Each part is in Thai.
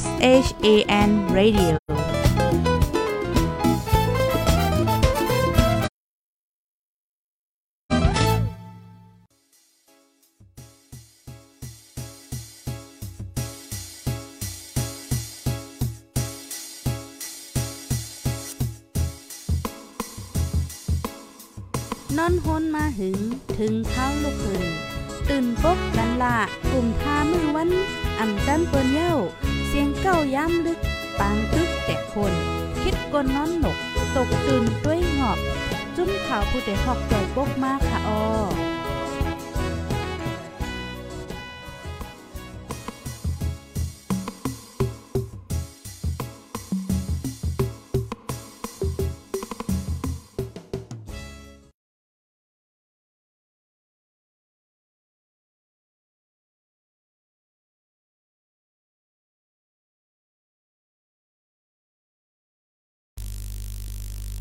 S H A N Radio นอนฮนมาหึง ถึงเท้าลูกหึง ตื่นปกกันละกลุ่มทามือวัน อ่ำจันเปิ้นเย้า สียงเก้าย้ำลึก ปางตึกแต่คน คิดกนนอนหนก ตกตื่นด้วยหงอบ จุ้มข่าวผู้ใดหอกจอยปกมากค่ะออ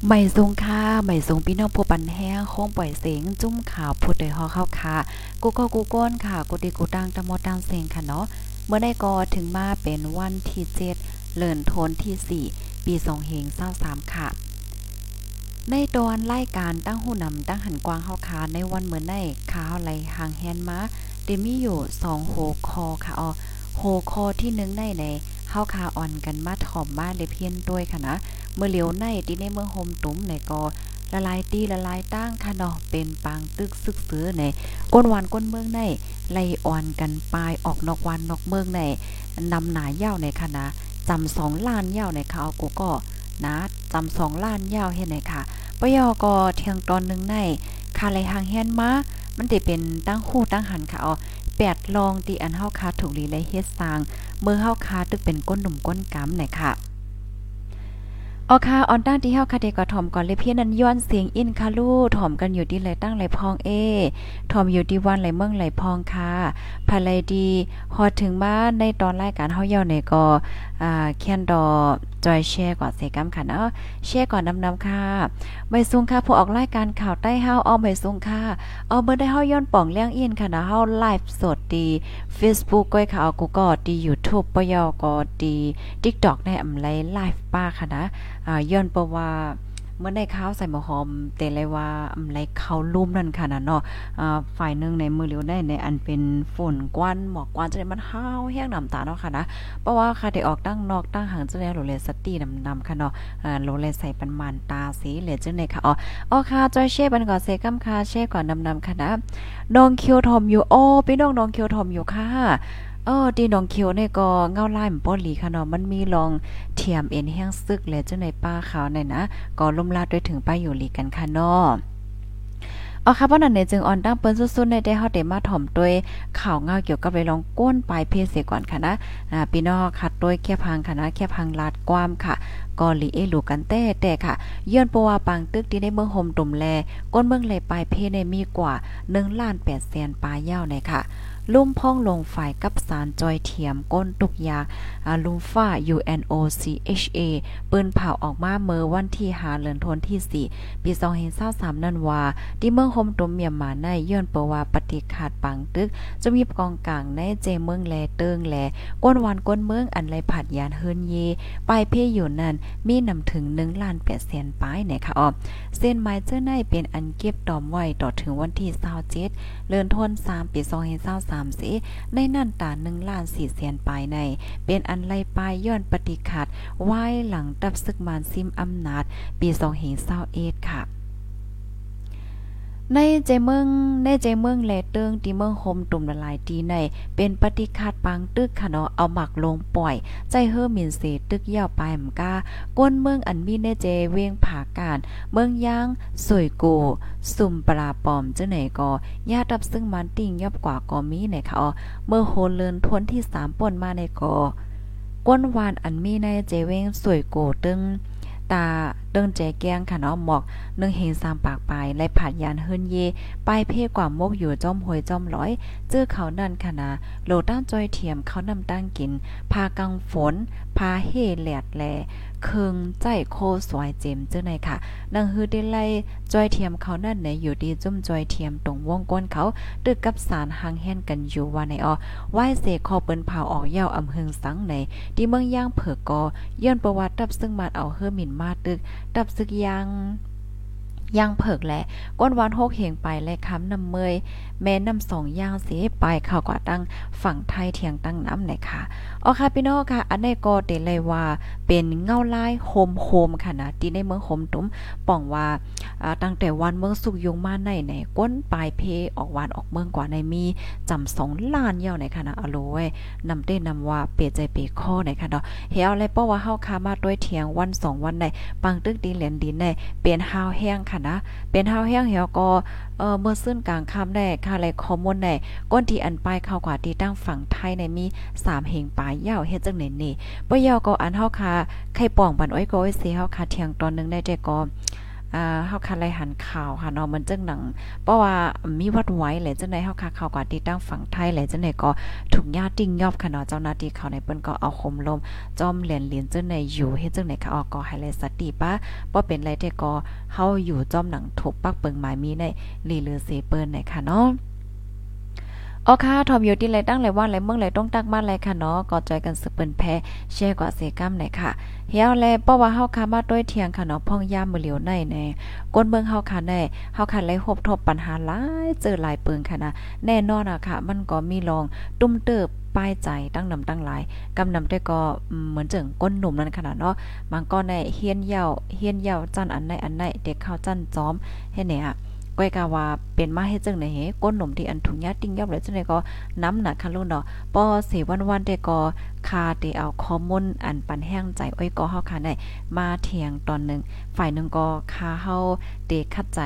ไม่ทรงค่าไม่ทรงพี่น้องผู้ปันแห้งโค้งปล่อยเสียงจุ้มข่าวพูดโดยฮอเข้าค่ะกูก็กูก้นค่ะกูดีกูดังตะมดดังเสียงค่ะเนาะเมื่อได้ก็ถึงมาเป็นวันที่เจ็ดเลื่อนโทนที่สี่ปีสองเฮงเศร้าสามค่ะ ในตอนรายการตั้งหูนำตั้งหันกวางเฮาคาในวันเหมือนในข่าวไหลหางแฮนมาเดมีอยู่สองโหคอค่ะอ๋อโหคอที่หนึ่งในในเฮาคาอ่อนกันมาถ่อมมาเลยเพี้ยนด้วยค่ะนะ เมื่อเหลียวในที่ในเมืองโฮมตุ้มในก็ละลายตีละลายตั้งค่ะเนาะเป็นปางตึกซึกซื้อในก้นหวานก้นเมืองในไล่อ่อนกันปลายออกนอกวันนอกเมืองในนำหนาเย่าในค่ะนะจำสองล้านเย่าในค่ะเอากูก็นะจำสองล้านเย่าเฮ็ดไหนค่ะปยอก็เทียงตอนหนึ่งในคาไหลหางแฮนมามันได้เป็นตั้งคู่ตั้งหันค่ะเอาแปดลองตีอันเฮาคาถูกลีและเฮ็ดสร้าง เมื่อเฮาคาตึกเป็นก้นหนุ่มก้นกำไหนค่ะ ออค่ะออนตั้งที่เฮาคาเดก็ถ่อมก่อนเลยเพี้ยนั้นย้อนเสียงอินคาลูถ่อมกันอยู่ที่ไหลตั้งไหลพองเอถ่อมอยู่ที่วันไหลเมืองไหลพองค่ะภายไลดีฮอดถึงบ้านในตอนรายการเฮาเยาในก็อ่าแคนดอจอยแชร์ก่อนเสกำค่ะเนาะแชร์ก่อนนำๆค่ะใบซุงค่ะผู้ออกรายการข่าวใต้เฮาเอาใบซุงค่ะเอาเบอร์ได้เฮาย้อนป่องเลี้ยงอินค่ะนะเฮาไลฟ์สดดี Facebook ก้อยค่ะเอากูก็ดี YouTube ปยอก็ดี TikTok ในอำไลไลฟ์ป้าค่ะนะย้อนเพราะว่าเมื่อได้ข้าวใส่หมอหอมเตเลยว่าอำไรเขาลุ่มนั่นค่ะนะเนาะฝ่ายหนึ่งในมือเหลียวได้ในอันเป็นฝนกวนหมอกกวนจะได้มันห้าวแห้งน้ำตาเนาะค่ะนะเพราะว่าค่ะได้ออกตั้งนอกตั้งหางจะได้โรเลสตี้นำๆค่ะเนาะโรเลใส่ปันมันตาสีเหลือจังได๋ค่ะอ๋ออ๋อค่ะจอยเช่บันก่อนเซกัมค่ะเช่ก่อนนำๆค่ะนะนองเคียวทอมอยู่โอ้พี่น้องนองเคียวทอมอยู่ค่ะ เออดีนองเขียวเนี่ยก็เงาลายมันป้อหลีค่ะเนาะมันมีลองเทียมเอ็นแห้งซึกและจังในป้าขาวเนี่ยนะก็ล่มลาดด้วยถึงป้าอยู่หลีกันค่ะเนาะเอาค่ะเพราะนั้นเนี่ยจึงออนตั้งเปิ้นสุดๆในได้เฮาได้มาถ่อมด้วยข่าวเงาเกี่ยวกับไปลองก้นปลายเพศเสียก่อนค่ะนะอ่าพี่น้องคัดด้วยแค่พังค่ะนะแค่พังลาดความค่ะก็หลีเอลูกันแต่แต่ค่ะย้อนปว่าปังตึกที่ในเมืองโฮมตุ่มแลก้นเมืองเลยปลายเพศเนมีกว่า1ล้าน8แสนปลายยาวในค่ะ ลุ่มพ่องลงฝ่ายกับสารจอยเทียมก้นตุกยาลุมฟ้า UNOCHA ปืนเผาออกมาเมื่อวันที่หาเลือนทนที่ 4 ปี2023นั่นว่า ที่เมืองโฮมตุมเมียมาในย้อนเปว่าปฏิขาดปังตึก จะมีกองกลางในเจเมืองแลเติงแลก้นวันก้นเมืองอันไรผัดยานเฮิรนเยปลายเพอยู่นั่นมีนำถึง1ล้าน8แสนป้ายเนี่ยค่ะอ๋อเส้นไม้เจ้าในเป็นอันเก็บตอมไว้ต่อถึงวันที่27เลือนทน3ปี2023 3สิในนั่นตา1ล้านสี่แสนปลายใน เป็นอันไล่ปลายย้อนปฏิขัดไหวหลังตับซึกมานซิมอำนาจ ปีสองเหงเศร้าเอดค่ะ ในใจเมืองในใจเมืองแลเติงที่เมืองโฮมตุ่มละลายตีใน เป็นปฏิคาดปังตึกค่ะเนาะเอาหมักลงปล่อย ใจเฮอมินเสตึกยาวปมกาก้นเมืองอันมีในเจเวงผาการ เมืองย่างสวยโกสุ่มปลาปอมเจังไหนก็ญาติับซึ่งมันติ่งยับกว่าก็มีในค่ะอ๋อเมื่อโฮเลินทนที่3ป่นมาในกอก้นวานอันมีในเจเวงสวยโกตึง ตาเดิงแจแกงค่ะเนาะหมอกนึงเห็นสามปากไปลยไล่ผัดยานเฮิรนเยป้ายเพ่กว่ามกอยู่จอมหวยจอมร้อย เจอเขานั่นค่ะนะโลต้านจอยเทียมเขานำตั้งกินพากังฝนพาเฮแหลดแล เคิงใจโคสวยเจมเจ้าไหนค่ะนังฮือได้ไล่จอยเทียมเขานั่นไหนอยู่ดีจุ่มจอยเทียมตรงวงก้นเขาตึกกับสารหางแห่นกันอยู่ว่าในออไหว้เสกคอเปิ้นเผาออกเย้าอำเฮืองสังในที่เมืองย่างเผือกกย้อนประวัติดับซึ่งมาเอาเฮือหมิ่นมาตึกดับซึกยัง ย่างเผิกแหละ ก้นวานโฮกเหงไปและค้ำนำเมย แม่นำสองย่างเสียไปเข้ากว่าตั้งฝั่งไทยเทียงตั้งน้ำไหนค่ะอ๋อค่ะพี่น้องค่ะ อันนี้ก็เตเลยว่าเป็นเงาลายโฮมโฮมค่ะนะที่ในเมืองโฮมตุ้มป่องว่าตั้งแต่วันเมืองสุกยงมาในไหนก้นปลายเพออกวานออกเมืองกว่าในมีจำสองล้านเย่าในค่ะนะอโลเวนำเต้นำว่าเปียใจเปียข้อในค่ะเนาะเฮาอะไรเพราว่าเฮาคามาด้วยเทียงวันสองวันในปังตึกดีเหรียญดินในเป็นฮาวแห้งค่ะนะเป็นเฮาแห้งเฮาก็เออเมื่อซึ่นกลางค่ำได้ค่ะไรข้อมูลได้ก้นที่อันปลายเข้ากว่าที่ตั้งฝั่งไทยในมี3เหงปลายยาวเฮ็ดจังไหนนี่บ่ยาวก็อันเฮาค่ะไข่ป่องปันอ้อยก็อ้อยสิเฮาค่ะเที่ยงตอนนึงได้แต่ก็ อ่าเฮาคันไล่หันข่าวค่ะเนาะมันจังหนังเพราะว่ามีวัดไว้แหละจังได๋เฮาค่ะข่าวกว่าที่ตั้งฝั่งไทยแหละจังได๋ก็ถูกญาติงยอบค่ะเนาะเจ้าหน้าที่เขาในเปิ้นก็เอาคมลมจอมเหรียญเหรียญจังได๋อยู่เฮ็ดจังได๋ค่ะออกก็ให้เลยสติปะบ่เป็นไรแต่ก็เฮาอยู่จอมหนังถูกปักเปิงหมายมีในลีเลือเสเปิ้นไหนค่ะเนาะ อ๋อค่ะทอมอยู่ที่ไรตั้งไรว่าไรเมืองไรต้องตั้งมาไรค่ะเนาะก็จอยกันสืบเปิ้นแพ้แชร์กว่าเสกัมไหนค่ะเฮียวแลเพราะว่าเฮาค่ะมาด้วยเทียงค่ะเนาะพ่องย่ามมือเหลียวในแน่ก้นเมืองเฮาค่ะแน่เฮาค่ะไลพบทบปัญหาหลายเจอหลายเปิงค่ะนะแน่นอนอะค่ะ มันก็มีรองตุ้มเติบป้ายใจตั้งนำตั้งหลายกำนำได้ก็เหมือนเจิงก้นหนุ่มนั่นขนาดเนาะมันก็ในเฮียนเยาเฮียนเยาจันอันในอันในเด็กเข้าจันจอมเฮ็ดเนี่ย ก้อยกาว่าเป็นมาเฮ็ดจังได๋เฮก้นหนุ่มที่อันถุงยาติ้งยอบเลยจังได๋ก็น้ำหนักคันลุ่นเนาะปอเสวันๆได้ก็คาเตเอาคอมมอนอันปันแห้งใจอ้อยก็เฮาค่ะได้มาเถียงตอนหนึ่งฝ่ายนึงก็คาเฮาเตคัดใจ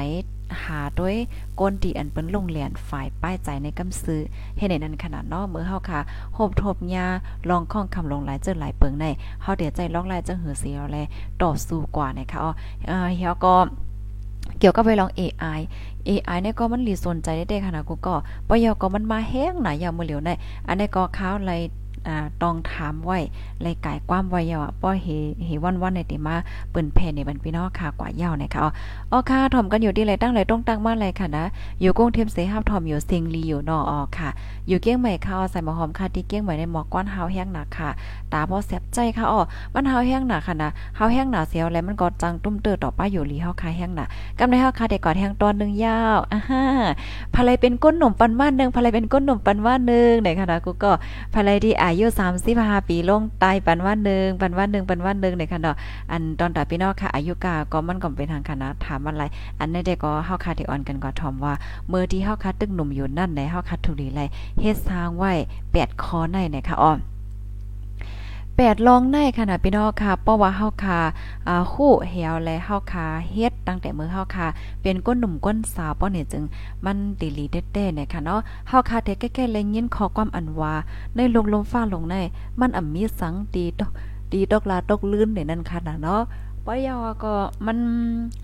หาด้วยก้นที่อันเปิ้นลงเหรียนฝ่ายป้ายใจในกำซื้อเฮ็ดในนั้นขนาดเนาะมื้อเฮาค่ะโหบทบยาลองข้องคำลงหลายเจอหลายเปิงในเฮาเดี๋ยวใจลองหลายจังหือเสียแลต่อสู้กว่านะคะอ๋อเออเฮียก็ เกี่ยวกับไปลอง AI AI เนี่ยก็มันหลีสนใจได้ค่ะนะกูก็ปยก็มันมาแห้งหนายามือเหลียวในอันนี้ก็ข้าวไร ต้องถามไว้รายกายความไว้ยาวป้อเฮเฮวันวันในติมาเปิ้นแพ่ในบันพี่น้องค่ะกว่ายาวนะคะอ๋อค่ะถ่อมกันอยู่ที่ไรตั้งไรต้องตั้งมาเลยค่ะนะอยู่กรุงเทพเสฮับถ่อมอยู่ซิงลีอยู่นอออค่ะ อยู่เกี้ยงใหม่ค่ะใส่หมอหอมค่ะที่เกี้ยงใหม่ในหมอกก้อนเฮาแห้งหนักค่ะ ตาพอแสบใจค่ะอ๋อมันเฮาแห้งหนักค่ะนะเฮาแห้งหนาเสียวแล้วมันก็จังตุ้มเตอต่อป้าอยู่ลีเฮาค่ะแห้งหนักกำในเฮาค่ะเด็กกอดแห้งตอนนึงยาวอ่าฮะภายเป็นก้นหนุ่มปันว่านึงภายเป็นก้นหนุ่มปันว่านึงไหนค่ะนะกูก็ภายที่อาายุ35ปีลงตายปันวันหนึ่งปันวันหนึ่งปันวันหนึ่งเลยค่ะเนาะอันตอนตาพี่น้องค่ะอายุกาก็มันก็เป็นทางคณะถามอะไรอันในเด็กก็เฮาคาที่ออนกันก็ทอมว่าเมื่อที่เฮาคาตึกหนุ่มอยู่นั่นในเฮาคาถูกดีไรเฮ็ดสร้างไว้8คอในนะคะอ้อ แปดลองในขนาดพี่น้องค่ะเพราะว่าเฮาค่ะอ่าคู่เหี่ยวและเฮาค่ะเฮ็ดตั้งแต่มื้อเฮาค่ะ เป็นก้นหนุ่มก้นสาวป้อเนี่ยจึงมันดีลีเด้ๆเนี่ยค่ะเนาะเฮาค่ะเทแก่ๆเลยยินขอความอันว่าในลงลมฟ้าลงใน มันอ่ำมีสังดีดอกดีดอกลาตกลื่นเนี่ยนั่นค่ะเนาะ ปอยาก็มัน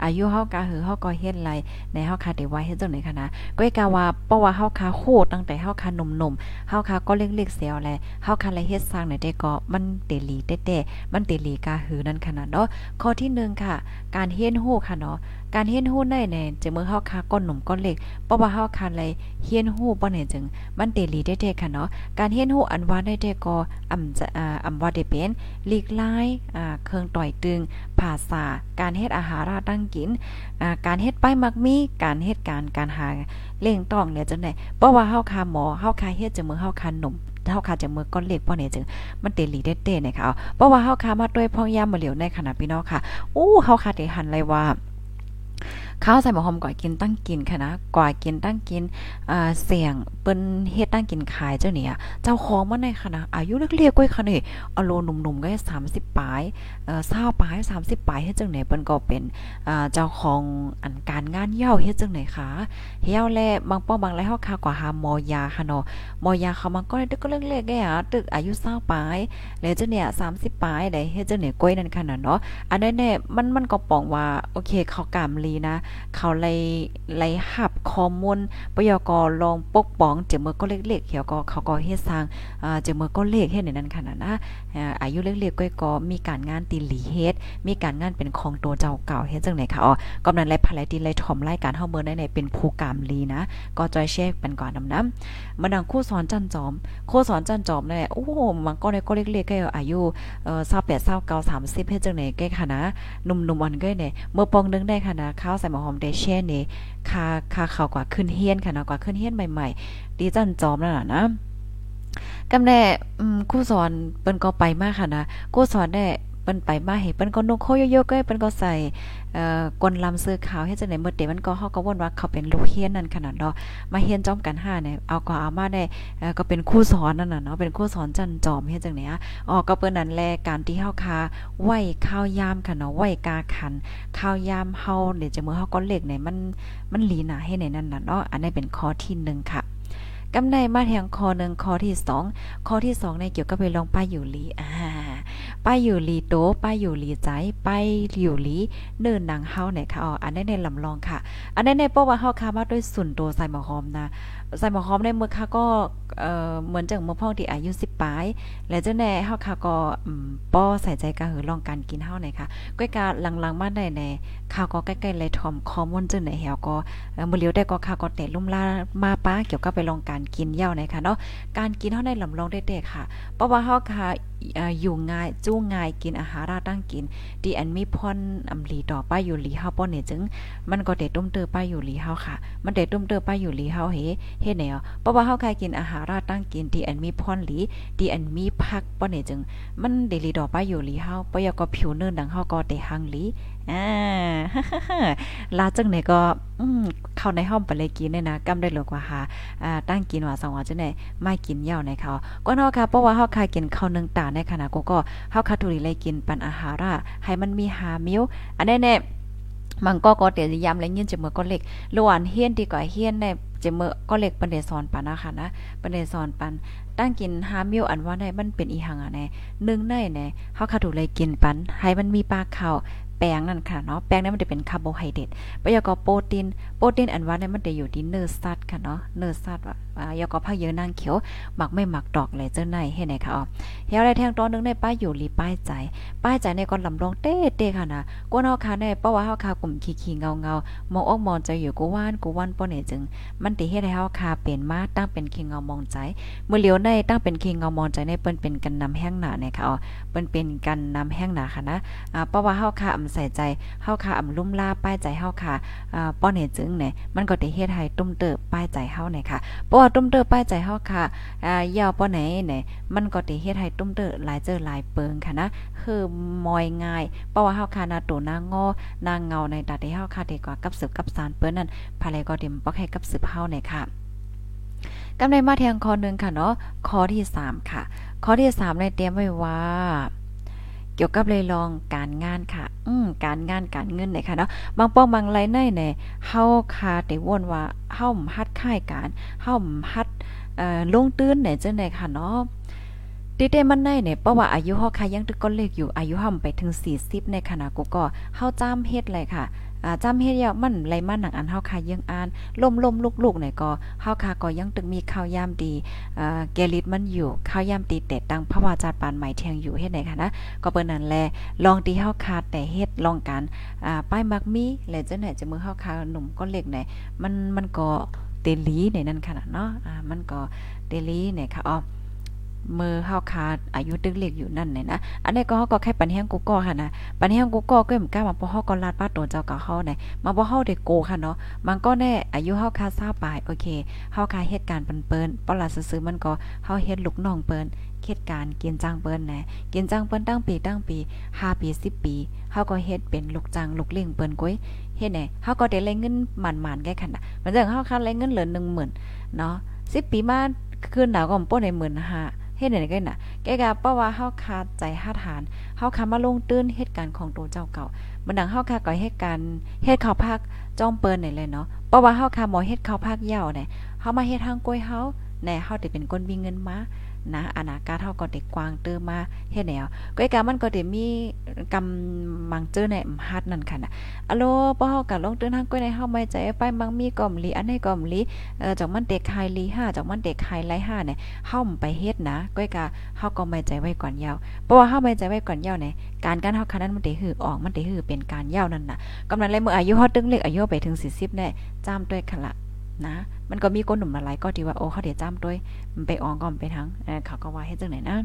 อายุเฮากะหือเฮาก็เฮ็ดไรในเฮาคาได้ไว้เฮ็ดจังได๋คะนะก็กะว่าเพราะว่าเฮาคาโคตั้งแต่เฮาคาหนุ่มๆเฮาคาก็เล็กๆเสียวแลเฮาคาเลยเฮ็ดสร้างในได้ก็มันเตลีเตะๆมันเตลีกะหือนั่นขนาดเนาะข้อที่1ค่ะ การเฮ็ดโหค่ะเนาะ การเฮียนฮู้ในแน่จะเมื่อเฮาคาก้นหนุ่มก้นเล็กเพราะว่าเฮาคาเลยเฮียนฮู้บ่แน่จึงมันเตลีได้ๆค่ะเนาะการเฮียนฮู้อันว่าได้แต่ก็อำจะอ่าอำว่าได้เป็นลีกลายอ่าเครื่องต่อยตึงภาษา การเฮ็ดอาหารราตั้งกินอ่าการเฮ็ดป้ายมักมีการเฮ็ดการการหาเล่งต้องเนี่ยจังได๋เพราะว่าเฮาคาหมอเฮาคาเฮ็ดจะเมื่อเฮาคาหนุ่มเฮาคาจะมือก้อนเล็กป้อเนี่ยจึงมันเตลีเต้ๆนะคะเพราะว่าเฮาคามาด้วยพ่องยามมาเหลียวในขณะพี่น้องค่ะอู้เฮาคาได้หันเลยว่า ข้าวใส่หมอหอมก่อยกินตั้งกินค่ะนะก่อยกินตั้งกินอ่าเสียงเปิ้นเฮ็ดตั้งกินขายเจ้าเนี่ยเจ้าของมาในค่ะนะอายุเล็กๆก้อยค่ะนี่อโลหนุ่มๆก็30ปลายเอ่อ20ปลาย30ปลายเฮ็ดจังไหนเปิ้นก็เป็นอ่าเจ้าของอันการงานเย้าเฮ็ดจังไหนคะเฮียวแลบางป้อบางไรเฮาค่ะกว่าหาหมอยาค่ะเนาะหมอยาเขามันก็ตึกก็เล็กแกอะตึกอายุ20ปลายแล้วเจ้าเนี่ย30ปลายได้เฮ็ดจังไหนก้อยนั่นค่ะเนาะอันนั้นเนี่ยมันมันก็ปองว่าโอเคเขากามลีนะเขาเลยเลยหับข้อมูลปยกลองปกป้องเจมือก็เล็กๆเขียวก็เขาก็เฮ็ดสร้างอ่าเจมือก็เล็กเฮ็ดในนั้นขนาดนะอายุเล็กๆก้อยก็มีการงานตีหลีเฮ็ดมีการงานเป็นของตัวเจ้าเก่าเฮ็ดจังไหนค่ะอ๋อกำนันไล่ภายตีไล่ถอมรการเฮาเบิ่งได้ในเป็นผู้กามลีนะก็จอยแชร์เป็นก่อนนำนำมาดังคู่สอนจันจอมคู่สอนจันจอมเนี่ยโอ้มันก็ในก็เล็กๆก็อายุเอ่อ28 29 30เฮ็ดจังไหนแก้ค่ะนะหนุ่มๆอันก็เนี่ยเมื่อปองนึงได้ค่ะนะข้าวใส่หมอหอมได้แช่นี่คาคาข้าวกว่าขึ้นเฮียนค่ะนะกว่าขึ้นเฮียนใหม่ๆดีจันจอมนั่นน่ะนะ กำแน่ครูสอนเปิ้นก็ไปมากค่ะนะครูสอนได้เปิ้นไปมาเห็นเปิ้นก็นุ่งโคโยโย่ก็เปิ้นก็ใส่เอ่อกลลำเสื้อขาวเฮ็ดจังได๋เมื่อเดมันก็เฮาก็วนว่าเขาเป็นลูกเฮียนนั่นขนาดเนาะมาเฮียนจ้อมกัน5เนี่ยเอาก็เอามาได้เอ่อก็เป็นครูสอนนั่นน่ะเนาะเป็นครูสอนจันจอมเฮ็ดจังได๋อะอ๋อก็เปิ้นนั่นแลการที่เฮาคาไหว้ข้าวยามค่ะเนาะไหว้กาขันข้าวยามเฮาเดี๋ยวจะมือเฮาก็เล็กเนี่ยมันมันหลีหนาให้ในนั้นน่ะเนาะอันนี้เป็นข้อที่1ค่ะ กำในมาแทงคอหนึ่งคอที่สองคอที่สองในเกี่ยวกับไปลองป้ายอยู่ลีอ่าป้ายอยู่ลีโตป้ายอยู่ลีใจป้ายอยู่ลีเนินนางเฮาไหนค่ะอ๋ออันนี้ในลำลองค่ะ อันนี้ในเพราะว่าเฮาคามาด้วยส่วนตัวใส่หมอหอมนะ ใส่หมอหอมในเมื่อค่ะก็เอ่อเหมือนจังเมื่อพ่อที่อายุ10ปลายและเจ้าแน่เฮาค่ะก็ป้อใส่ใจกะหือลองการกินเฮาหนค่ะก้อยกาหลังๆมาได้ในข่าวก็ใกล้ๆเลยทอมคอมอนจังไหนเฮาก็มือเลียวได้ก็ค่ะก็แต่ลุ่มล่ามาป้าเกี่ยวกับไปลองการกินเหย้าหนค่ะเนาะการกินเฮาในลำลองได้แต่ค่ะ เพราะว่าเฮาค่ะอยู่ง่ายจู้ง่ายกินอาหารราตั้งกินดีอันมีพรอำลีต่อป้าอยู่หลีเฮาป้อเนี่ยจึงมันก็ได้ต้มเตอป้าอยู่หลีเฮาค่ะ มันได้ต้มเตอป้าอยู่หลีเฮาเฮเฮ็ดแนวเพราะว่าเฮาคายกินอาหารราตั้งกินที่อันมีพรหลีที่อันมีผักป้อเนี่ยจึง มันได้ลีดอกป้าอยู่หลีเฮาปอยก็ผิวเนินดังเฮาก็ได้หังหลีอ่าลาจังไหนก็อืมเข้าในห้องไปเลยกินเนี่ยนะกำได้หลกว่าหาอ่าตั้งกินว่าสองว่าจังไหนไม่กินเหย้าในเขาก็เนาะค่ะเพราะว่าเฮาคายกินข้าวนึงตาในขณะกูก็เฮาคาทุริเลยกินปันอาหาระให้มันมีหามิ้วอันนี้แน่ มันก็ก็เตียยามและยินจะเมื่อก็เล็กลวนเฮียนดีกว่าเฮียนในจะเมื่อก็เล็กปันเดสอนปันนะคะนะปันเดสอนปันตั้งกินหามิวอันว่าในมันเป็นอีหังอะแน่นึ่งในแน่เฮาคาทุเลยกินปันให้มันมีปลาข้า แป้งนั่นค่ะเนาะแป้งนั้นมันจะเป็นคาร์โบไฮเดรตปยากอโปรตีนโปรตีนอันว่าเนี่ยมันจะอยู่ที่เนื้อสัตว์ค่ะเนาะเนื้อสัตว์ว่ายากอผักเยอะนางเขียวหมักไม่หมักดอกเลยเจ้าในให้ไหนค่ะอ๋อเฮียอะได้แทงตอนนึงในป้ายอยู่ลีป้ายใจป้ายใจในก่อนลำลองเต้เต้ค่ะนะกวนเฮาค่ะในเพราะว่าเฮาค่ะกลุ่มขี้ๆเงาๆมองออกมองใจอยู่กูว่านกูว่านป้อเนี่ยจึง มันติเฮ็ดให้เฮาค่ะเป็นมาตั้งเป็นขี้เงามองใจเมื่อเลี้ยวในตั้งเป็นขี้เงามองใจในเปิ้นเป็นกันนำแห้งหนาเนี่ยค่ะอ๋อเปิ้นเป็นกันนำแห้งหนาค่ะนะอ่าเพราะว่าเฮาค่ะอำใส่ใจเฮาค่ะอำลุ่มลาป้ายใจเฮาค่ะอ่าป้อนเนี่ยจึงเนี่ยมันก็ได้เฮ็ดให้ตุ้มเติบป้ายใจเฮาเนี่ยค่ะเพราะว่าตุ้มเติบป้ายใจเฮาค่ะอ่ายาวป้อไหนเนี่ยมันก็ได้เฮ็ดให้ตุ้มเติบหลายเจอหลายเปิงค่ะนะคือมอยง่ายเพราะว่าเฮาค่ะนาตัวนางงอนางเงาในตาที่เฮาค่ะดีกว่ากับสืบกับสารเปิ้นนั่นภายก็เต็มบ่ให้กับสืบเฮาเนี่ยค่ะกำในมาแทงคอนึงค่ะเนาะข้อที่3ค่ะ ข้อที่3ในเตรียมไว้ว่า กี่ยวกับเลยลองการงานค่ะ อืมการงานการเงินเนี่ยค่ะเนาะบางป้องบางไรในเนี่ยเฮาคาแต่วนว่าเฮาฮัดค่ายการเฮาฮัดเอ่อลงตื้นเนี่ยจังได๋ค่ะเนาะติเตมันในเนี่ยเพราะว่าอายุเฮาค่ะยังตึกก็เล็กอยู่อายุเฮาไปถึง 40ในขณะกูก็เฮาจ้ำเฮ็ดเลยค่ะ อ่าจำเฮ็ดยามันไหลมาหนังอันเฮาคายังอ่านล่มลุกๆเนี่ยก็เฮาคาก็ยังตึกมีข้าวยามดีอ่าแกลิตมันอยู่ข้าวยามตีแต่ตังพระวาจาปานใหม่เทียงอยู่เฮ็ดไหนคะนะก็เปิ้นนั่นแลลองตีเฮาคาแต่เฮ็ดลองกันอ่าป้ายมักมีและจังไหนจะมือเฮาคาหนุ่มก็เล็กไหนมันมันก็เตลีในนั้นค่ะเนาะอ่ามันก็เตลีเนี่ยค่ะอ๋อ มือเฮาคาอายุตึกเล็กอยู่นั่นเนี่ยนะ อันนี้ก็เฮาก็แค่ปันแห้งกูก็ค่ะนะ ปันแห้งกูก็ก็เหมือนกันมาพอเฮาก็ลาดป้าตัวเจ้ากับเฮาเนี่ยมาบ่เฮาได้โกค่ะเนาะ มันก็แน่อายุเฮาคาซาปลายโอเค เฮาคาเหตุการณ์เปิ้นๆปอลาซื้อมันก็เฮาเฮ็ดลูกน้องเปิ้นเหตุการณ์กินจ้างเปิ้นแหน่กินจ้างเปิ้นตั้งปีตั้งปี5ปี10ปีเฮาก็เฮ็ดเป็นลูกจ้างลูกเลี้ยงเปิ้นก้อยเฮ็ดแหน่เฮาก็ได้รายเงินหมันๆแก่คั่นน่ะมันจังเฮาคารายเงินเหลือ10,000เนาะ10ปีมาคืนหนาวก็ป้นได้15,000 เฮ็ดไหนกันน่ะ แกกะเพราะว่าเฮาคาใจหาทานเฮาคามาลงตื้นเหตุการณ์ของตัวเจ้าเก่ามันดังเฮาคาก่อยเหตุการณ์เฮ็ดข้าวพักจ้องเปิ้นนี่เลยเนาะเพราะว่าเฮาคาหมอเฮ็ดข้าวพักยาวเนี่ยเฮามาเฮ็ดทางกล้วยเฮาแน่เฮาได้เป็นคนมีเงินมา นะอนาคตเฮาก็เด็กกวางเติมมาเฮ็ดแนวก้อยกามันก็ได้มีกำมังเจอในฮัดนั่นค่ะนะอะโลบ่เฮาก็ลงเตือนทางก้อยในเฮาไม่ใจไปมังมีก่อมลีอันให้ก่อมลีเอ่อจากมันเด็กไฮลี5จากมันเด็กไฮไล5เนี่ยเฮาไปเฮ็ดนะก้อยกาเฮาก็ไม่ใจไว้ก่อนยาวเพราะว่าเฮาไม่ใจไว้ก่อนยาวเนี่ยการการเฮาคันนั้นมันได้หือออกมันได้หือเป็นการยาวนั่นน่ะกำลังเลยเมื่ออายุเฮอดตึงเล็กอายุไปถึง40แน่จ้ามด้วยค่ะละ นะ มันก็มีก้นหนุ่มหลายก็ที่ว่าโอ้เขาเดี๋ยวจ้ำด้วยมันไปอองก่อนไปทั้งเขาก็ว่าให้จังไหนนะ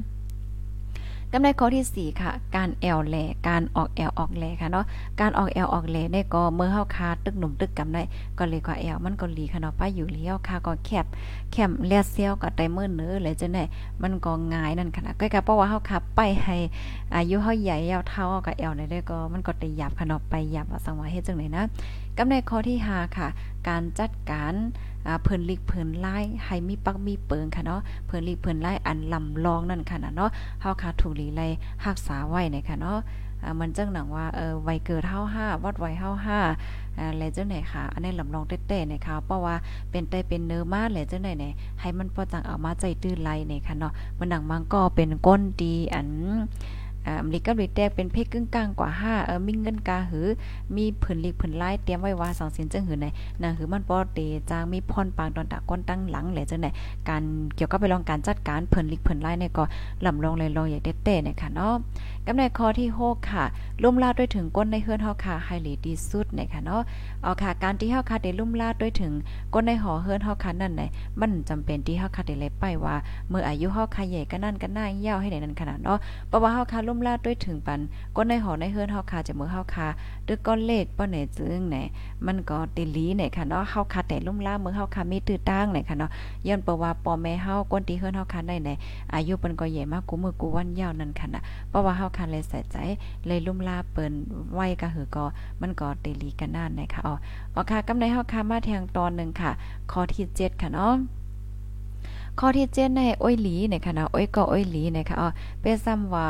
กำไรข้อที่ 4 ค่ะ การแอลแลการออกแอลออกแลค่ะเนาะ การออกแอลออกแลได้ก็เมื่อเฮาคาตึกหนุ่มตึกกำได้ก็เลยกว่าแอลมันก็ลีค่ะเนาะป้าอยู่เลี้ยวค่ะก็แคบแคบแลเซียวก็ไดมือเนื้อเลยจังได๋มันก็ง่ายนั่นค่ะนะก็กะเพราะว่าเฮาขับไปให้อายุเฮาใหญ่ยาวเท่ากับแอลได้ก็มันก็ได้หยับค่ะเนาะไปหยับว่าสังว่าเฮ็ดจังได๋นะกำไรข้อที่5ค่ะ การจัดการ เพิ่นลิกเพิ่นไล่ให้มีปักมีเปิงค่ะเนาะเพิ่นลิกเพิ่นไล่อันลำลองนั่นค่ะเนาะเฮาคาถูกลีไลรักษาไว้นะคะเนาะมันจังหนังว่าเออไวเกิดเฮา5วัดไวเฮา5อ่าแลจังไหนค่ะ อันนี้ลำลองเต้ๆนะคะเพราะว่าเป็นไตเป็นเนื้อมาแลจังไหนเนี่ยให้มันพอจังเอามาใจตื้อไล่เนี่ยค่ะเนาะมันดังมังก็เป็นก้นดีอัน มริกาบริแตกเป็นเพศกึ่งกลางกว่า5เออมีเงินกาหือ มีผืนลิกผืนลายเตรียมไว้ว่าสองเสียนจังหือในนะหือมันบ่เตจางมีพรปางตอนตะก้นตั้งหลังแหละจังไหนการเกี่ยวกับไปลองการจัดการผืนลิกผืนลายเนี่ยก็ลำลองเลยลองอย่างเต้เนี่ยค่ะเนาะ กำในข้อที่ 6 ค่ะลุ่มลาดด้วยถึงก้นในเฮือนเฮาค่ะไฮลีดีสุดนะคะเนาะเอาค่ะการที่เฮาค่ะได้ลุ่มลาดด้วยถึงก้นในหอเฮือนเฮาค่ะนั่นไหนมันจำเป็นที่เฮาค่ะได้เลยไปว่าเมื่ออายุเฮาค่ะใหญ่ก็นั่นก็น่าเย่าให้ได้นั่นขนาดเนาะเพราะว่าเฮาค่ะลุ่มลาดด้วยถึงปันก้นในหอในเฮือนเฮาค่ะจะเมื่อเฮาค่ะด้วยก้อนเลขป้อไหนจึงไหนมันก็ติลีไหนค่ะเนาะเฮาค่ะแต่ลุ่มลาดเมื่อเฮาค่ะมีตื้อตั้งไหนค่ะเนาะย้อนเพระว่าปอแม่เฮาก้นที่เฮือนเฮาค่ะได้ไหนอายุเปิ้นก็ใหญ่มากกูมือกูวันยาวนั่นค่ะนะเพราะว่าเฮาคันเลยใส่ใจ เลยลุ่มลาเปิ้นไว้ก็หือก็มันก็เตลีกันนานนะคะอ๋อค่ะกำในเฮาค่ะมาแทงตอนนึงค่ะ ข้อที่ 7 ค่ะเนาะ ข้อที่เจ็ดในอ้อยหลีในค่ะนะอ้อยกออ้อยหลีในะคะอ๋อเป็นซ้ำว่า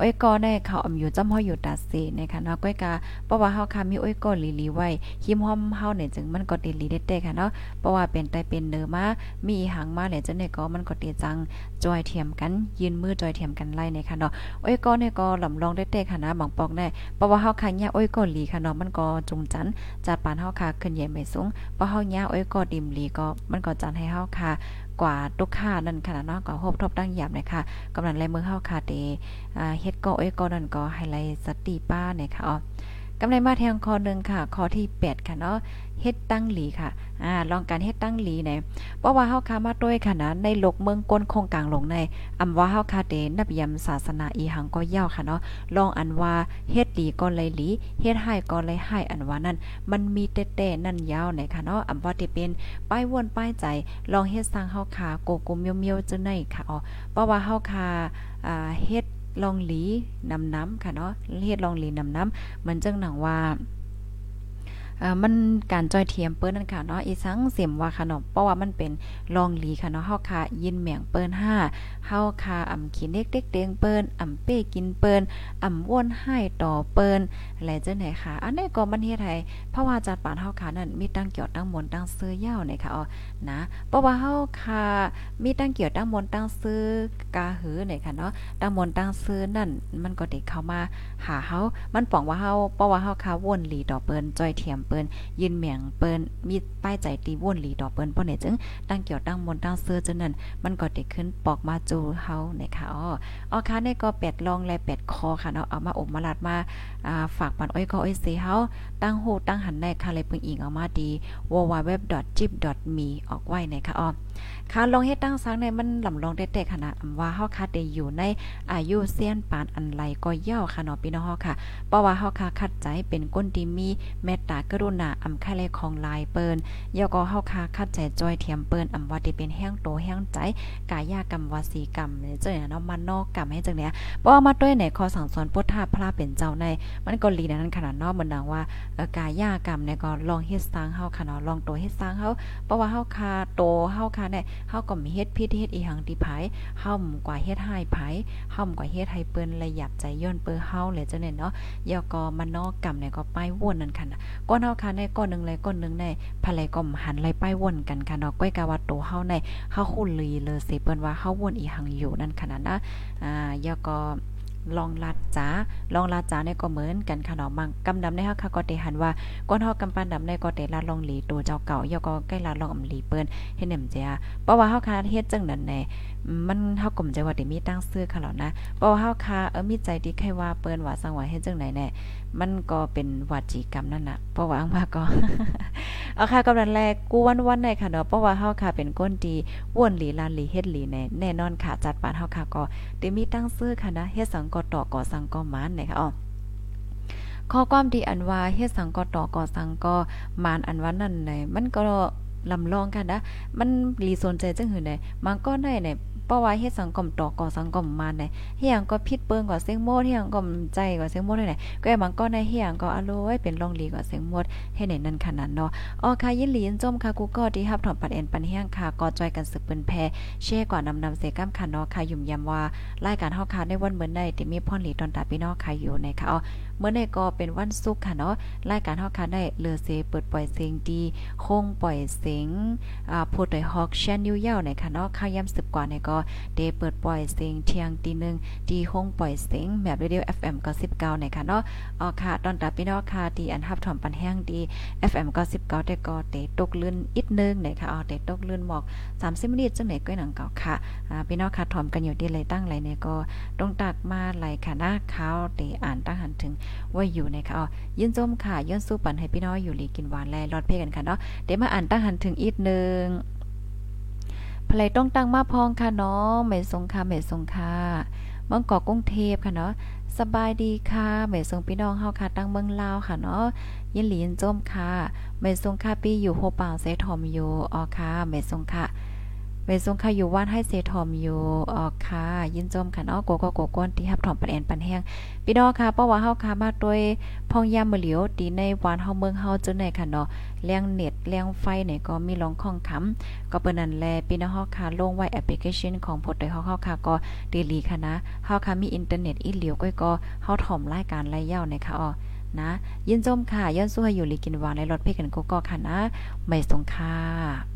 อ้อยกอในเขาอำอยู่จำเฮาอยู่ตาเสนะคะเนาะก้อยกาเพราะว่าเฮาค่ะมีอ้อยกอหลีหลีไว้หิมหอมเฮาเนี่ยจึงมันก็ติหลีได้แต่ค่ะเนาะเพราะว่าเป็นไตเป็นเนื้อมามีหางมาแล้วจังได๋ก็มันก็ติจังจอยเทียมกัน ยืนมือจอยเทียมกันไล่ในค่ะเนาะอ้อยกอเนี่ยก็ลำลองได้แต่ค่ะนะบางปอกแน่เพราะว่าเฮาค่ะเนี่ยอ้อยกอหลีค่ะเนาะมันก็จุงจันจัดปานเฮาค่ะขึ้นใหญ่ไม่สูงเพราะเฮาเนี่ยอ้อยกอดิมหลีก็มันก็จันให้เฮาค่ะ กว่าตุกค่านั่นขนาดเนาะก็ฮบทบตั้งหยาบนะคะกำลังไล่มือเฮาค่ะเตอ่าเฮ็ดก็เอ้ก็นั่นก็ไฮไลท์สติป้าเนี่ยค่ะอ๋อ กำไรมาแทงคอหนึ่งค่ะคอที่ 8 ค่ะเนาะเฮ็ดตั้งหลีค่ะอ่าลองการเฮ็ดตั้งหลีเนี่ยเพราะว่าเฮาคามาด้วยค่ะนะในโลกเมืองก้นโคงกลางลงในอำว่าเฮาคาเตนับยำศาสนาอีหังก็ยาวค่ะเนาะลองอันว่าเฮ็ดหลีก็เลยหลีเฮ็ดให้ก็เลยให้อันว่านั่นมันมีแต้ๆนั่นยาวไหนค่ะเนาะอำว่าที่เป็นป้ายวนป้ายใจ ลองเฮ็ดสร้างเฮาคาโกโกเมียวๆจังได๋ค่ะอ๋อเพราะว่าเฮาคาอ่าเฮ็ด ลองหลีนำน้ำค่ะเนาะเฮ็ดลองหลีนำน้ำเหมือนจังหนังว่า มันการจอยเทียมเปิ้นนั่นค่ะเนาะอีสังเสียมว่าขนมเพราะว่ามันเป็นลองหลีค่ะเนาะเฮาค่ะยินแหม่งเปิ้น5เฮาค่ะอ่ำขีเด็กเด็กเดงเปิ้นอ่ำเป้กินเปิ้นอ่ำว่นให้ต่อเปิ้นอะไรจังไหนค่ะ อันนี้ก็มันเฮ็ดให้เพราะว่าจัดปานเฮาค่ะนั่นมีตั้งเกี่ยวตั้งมนตั้งซื้อยาวนี่ค่ะอ๋อนะเพราะว่าเฮาค่ะมีตั้งเกี่ยวตั้งมนตั้งซื้อกาหือนี่ค่ะเนาะตั้งมนตั้งซื้อนั่นมันก็ได้เข้ามาหาเฮามันป้องว่าเฮาเพราะว่าเฮาค่ะว่นหลีต่อเปิ้นจอยเทียมเปิ้นยินเหมียงเปิ้นมีป้ายใจตีว่นหลีดอกเปิ้นป้อเนี่ยจึงตั้งเกี่ยวตั้งมนตั้งเสื้อจนนั้นมันก็เด้ขึ้นปอกมาจูเฮาเนะคะอ๋ออ๋อค่ะนี่ก็แปดลองและ8คอค่ะเนาะเอามาอบมาลัดมาอ่าฝากปันอ้อยก็อ้อยเสเฮาตั้งโหตั้งหันในค่ะเลยเพิ่งอิงเอามาดี www.jip.me ออกไว้นะคะอ๋อ ค่ะลองเฮ็ดตั้งซังในมันลำลองได้แต่ขนาดว่าเฮาค่ะได้อยู่ในอายุเซียนปานอันไรก็เย่าค่ะเนาะพี่น้องเฮาค่ะ เพราะว่าเฮาค่ะคัดใจเป็นก้นที่มีเมตตากรุณาอำค่เลของลายเปิ้นยอก็เฮาค่ะคัดใจจอยเทียมเปิ้นอำว่าที่เป็นแห้งโตแห้งใจกายากรรมวสีกรรมเจ้าเนาะมันนอกกรรมให้จังเนี้ยเพราะว่ามาด้วยในขอสั่งสอนพุทธาพระเป็นเจ้าใน มันก็ลีนั้นขนาดเนาะเหมือนดังว่ากายากรรมเนี่ยก็ลองเฮ็ดสร้างเฮาค่ะเนาะลองโตเฮ็ดสร้างเฮาเพราะว่าเฮาค่ะโตเฮาค่ะเนี่ยเฮาก็มีเฮ็ดพิษเฮ็ดอีหังที่ไผเฮากว่าเฮ็ดให้ไผเฮากว่าเฮ็ดให้เปิ้นระยับใจย้อนเปิ้เฮาเลยจังได๋เนาะยอก็มันอกกรรมเนี่ยก็ป้ายวนนั่นค่ะก้อนเฮาค่ะในก้อนนึงเลยก้อนนึงในภายก็หันไล่ป้ายวนกันค่ะเนาะก้อยกะว่าโตเฮาในเฮาคุ้นลีเลยสิเปิ้นว่าเฮาวนอีหังอยู่นั่นขนาดนะอ่ายอก็ ลองลัดจ้าลองลัดจ้าเนี่ยก็เหมือนกันค่ะเนาะมังกำดำในเฮาค่ะก็เตหันว่าก้อนเฮากำปันดำในก็เตลาลองหลีตัวเจ้าเก่ายอก็ใกล้ลาลองอำหลีเปิ้นเฮ็ดแหนมเจียเพราะว่าเฮาค่ะเฮ็ดจังนั้นแน่มันเฮากลมใจว่าได้มีตั้งซื้อค่ะแล้วนะเพราะว่าเฮาค่ะเออมีใจที่ใครว่าเปิ้นว่าสังว่าเฮ็ดจังไหนแน่มันก็เป็นวาจีกรรมนั่นน่ะเพราะว่าอังมาก็เอาค่ะกำลังแรกกูวันๆในค่ะเนาะเพราะว่าเฮาค่ะเป็นก้นดีว่นหลีลานหลีเฮ็ดหลีแน่แน่นอนค่ะจัดปานเฮาค่ะก็ได้มีตั้งซื้อค่ะนะเฮ็ดสังกอต่อก่อสังก็มานนะคะอ๋อข้อความดีอันว่าเฮ็ดสังกอต่อก่อสังก็มานอันว่านั่นไหนมันก็ลำลองกันนะมันรีสนใจจังหือไหนมันก็ได้ไหน เพราะว่าเฮ็ดสังคมตอกก่อสังคมมาไหนเฮียงก็ผิดเปิ้งกว่าเสียงโมดเฮียงก็ใจกว่าเสียงโมดได้ไหนก็บางก็ในเฮียงก็อร่อยเป็นรองลีกว่าเสียงโมดให้ไหนนั่นขนาดเนาะอ๋อค่ะยินหลีนจมค่ะกูก็ที่รับถอนปัดเอ็นปันเฮียงค่ะก็จอยกันสึกเปิ้นแพแช่กว่านำนำเสก้ามค่ะเนาะค่ะยุ่มยำว่ารายการเฮาค่ะในวันเหมือนได้ที่มีพ่อนหลีตอนตาพี่น้องค่ะอยู่ในค่ะอ๋อเมื่อในก็เป็นวันศุกร์ค่ะเนาะรายการเฮาค่ะได้เลือเซเปิดปล่อยเสียงดีคงปล่อยเสียงอ่าพูดโดยฮอกแชนนิวยาวในค่ะเนาะข่าวยำสึกกว่าในก็เดเปิดปล่อยเสียงเที่ยงตีหนึ่งดีคงปล่อยเสียงแบบเรดิโอ FM ก็19ในค่ะเนาะอ๋อค่ะตอนตาพี่น้องค่ะดีอันฮับถอมปันแห้งดี FM ก็19แต่ก็เตตกลื่นอีกนึงในค่ะอ๋อเตตกลื่นหมอก30มินิจังไหนก้อยหนังเก่าค่ะอ่าพี่น้องค่ะถอมกันอยู่ดีเลยตั้งไหลเนี่ยก็ต้องตักมาไหลค่ะนะข้าวเตอ่านตั้งหันถึงว่าอยู่ในค่ะอ๋อยินจมค่ะย้อนสู้ปันให้พี่น้องอยู่ลีกินหวานแลรอดเพ่กันค่ะเนาะเดี๋ยวมาอ่านตั้งหันถึงอีกนึงพลายต้องตั้งมาพองค่ะเนาะไม่สงค่ะไม่สงค่ะเมืองกาะกรุงเทพค่ะเนาะสบายดีค่ะไม่สงพี่น้องเฮาค่ะตั้งเมืองลาวค่ะเนาะยินหลีนจมค่ะไม่สงค่ะปีอยู่โฮป่าเซทอมอยู่อ๋อค่ะไม่สงค่ะ เวซุงค่ะอยู่ว่านให้เซทอมอยู่ออกค่ะ ยินจมค่ะเนาะโกโกโกก้นที่ฮับถอมปันแอนปันแห้งพี่น้องค่ะเพราะว่าเฮาค่ะมาโดยพองยามมื้อเหลียวตีในวานเฮาเมืองเฮาจังไหนค่ะเนาะแรงเน็ตแรงไฟเนี่ยก็มีรองข้องค้ำก็เปิ้นนั่นแลพี่น้องเฮาค่ะลงไว้แอปพลิเคชันของพดได้เฮาเฮาค่ะก็ดีลีค่ะนะเฮาค่ะมีอินเทอร์เน็ตอีเหลียวก้อยก็เฮาถอมรายการรายยาวเนี่ยค่ะอ๋อนะยินจมค่ะย้อนสู้ให้อยู่ลีกินวานในรถเพ่กันก็ก็ค่ะนะไม่สงค่ะ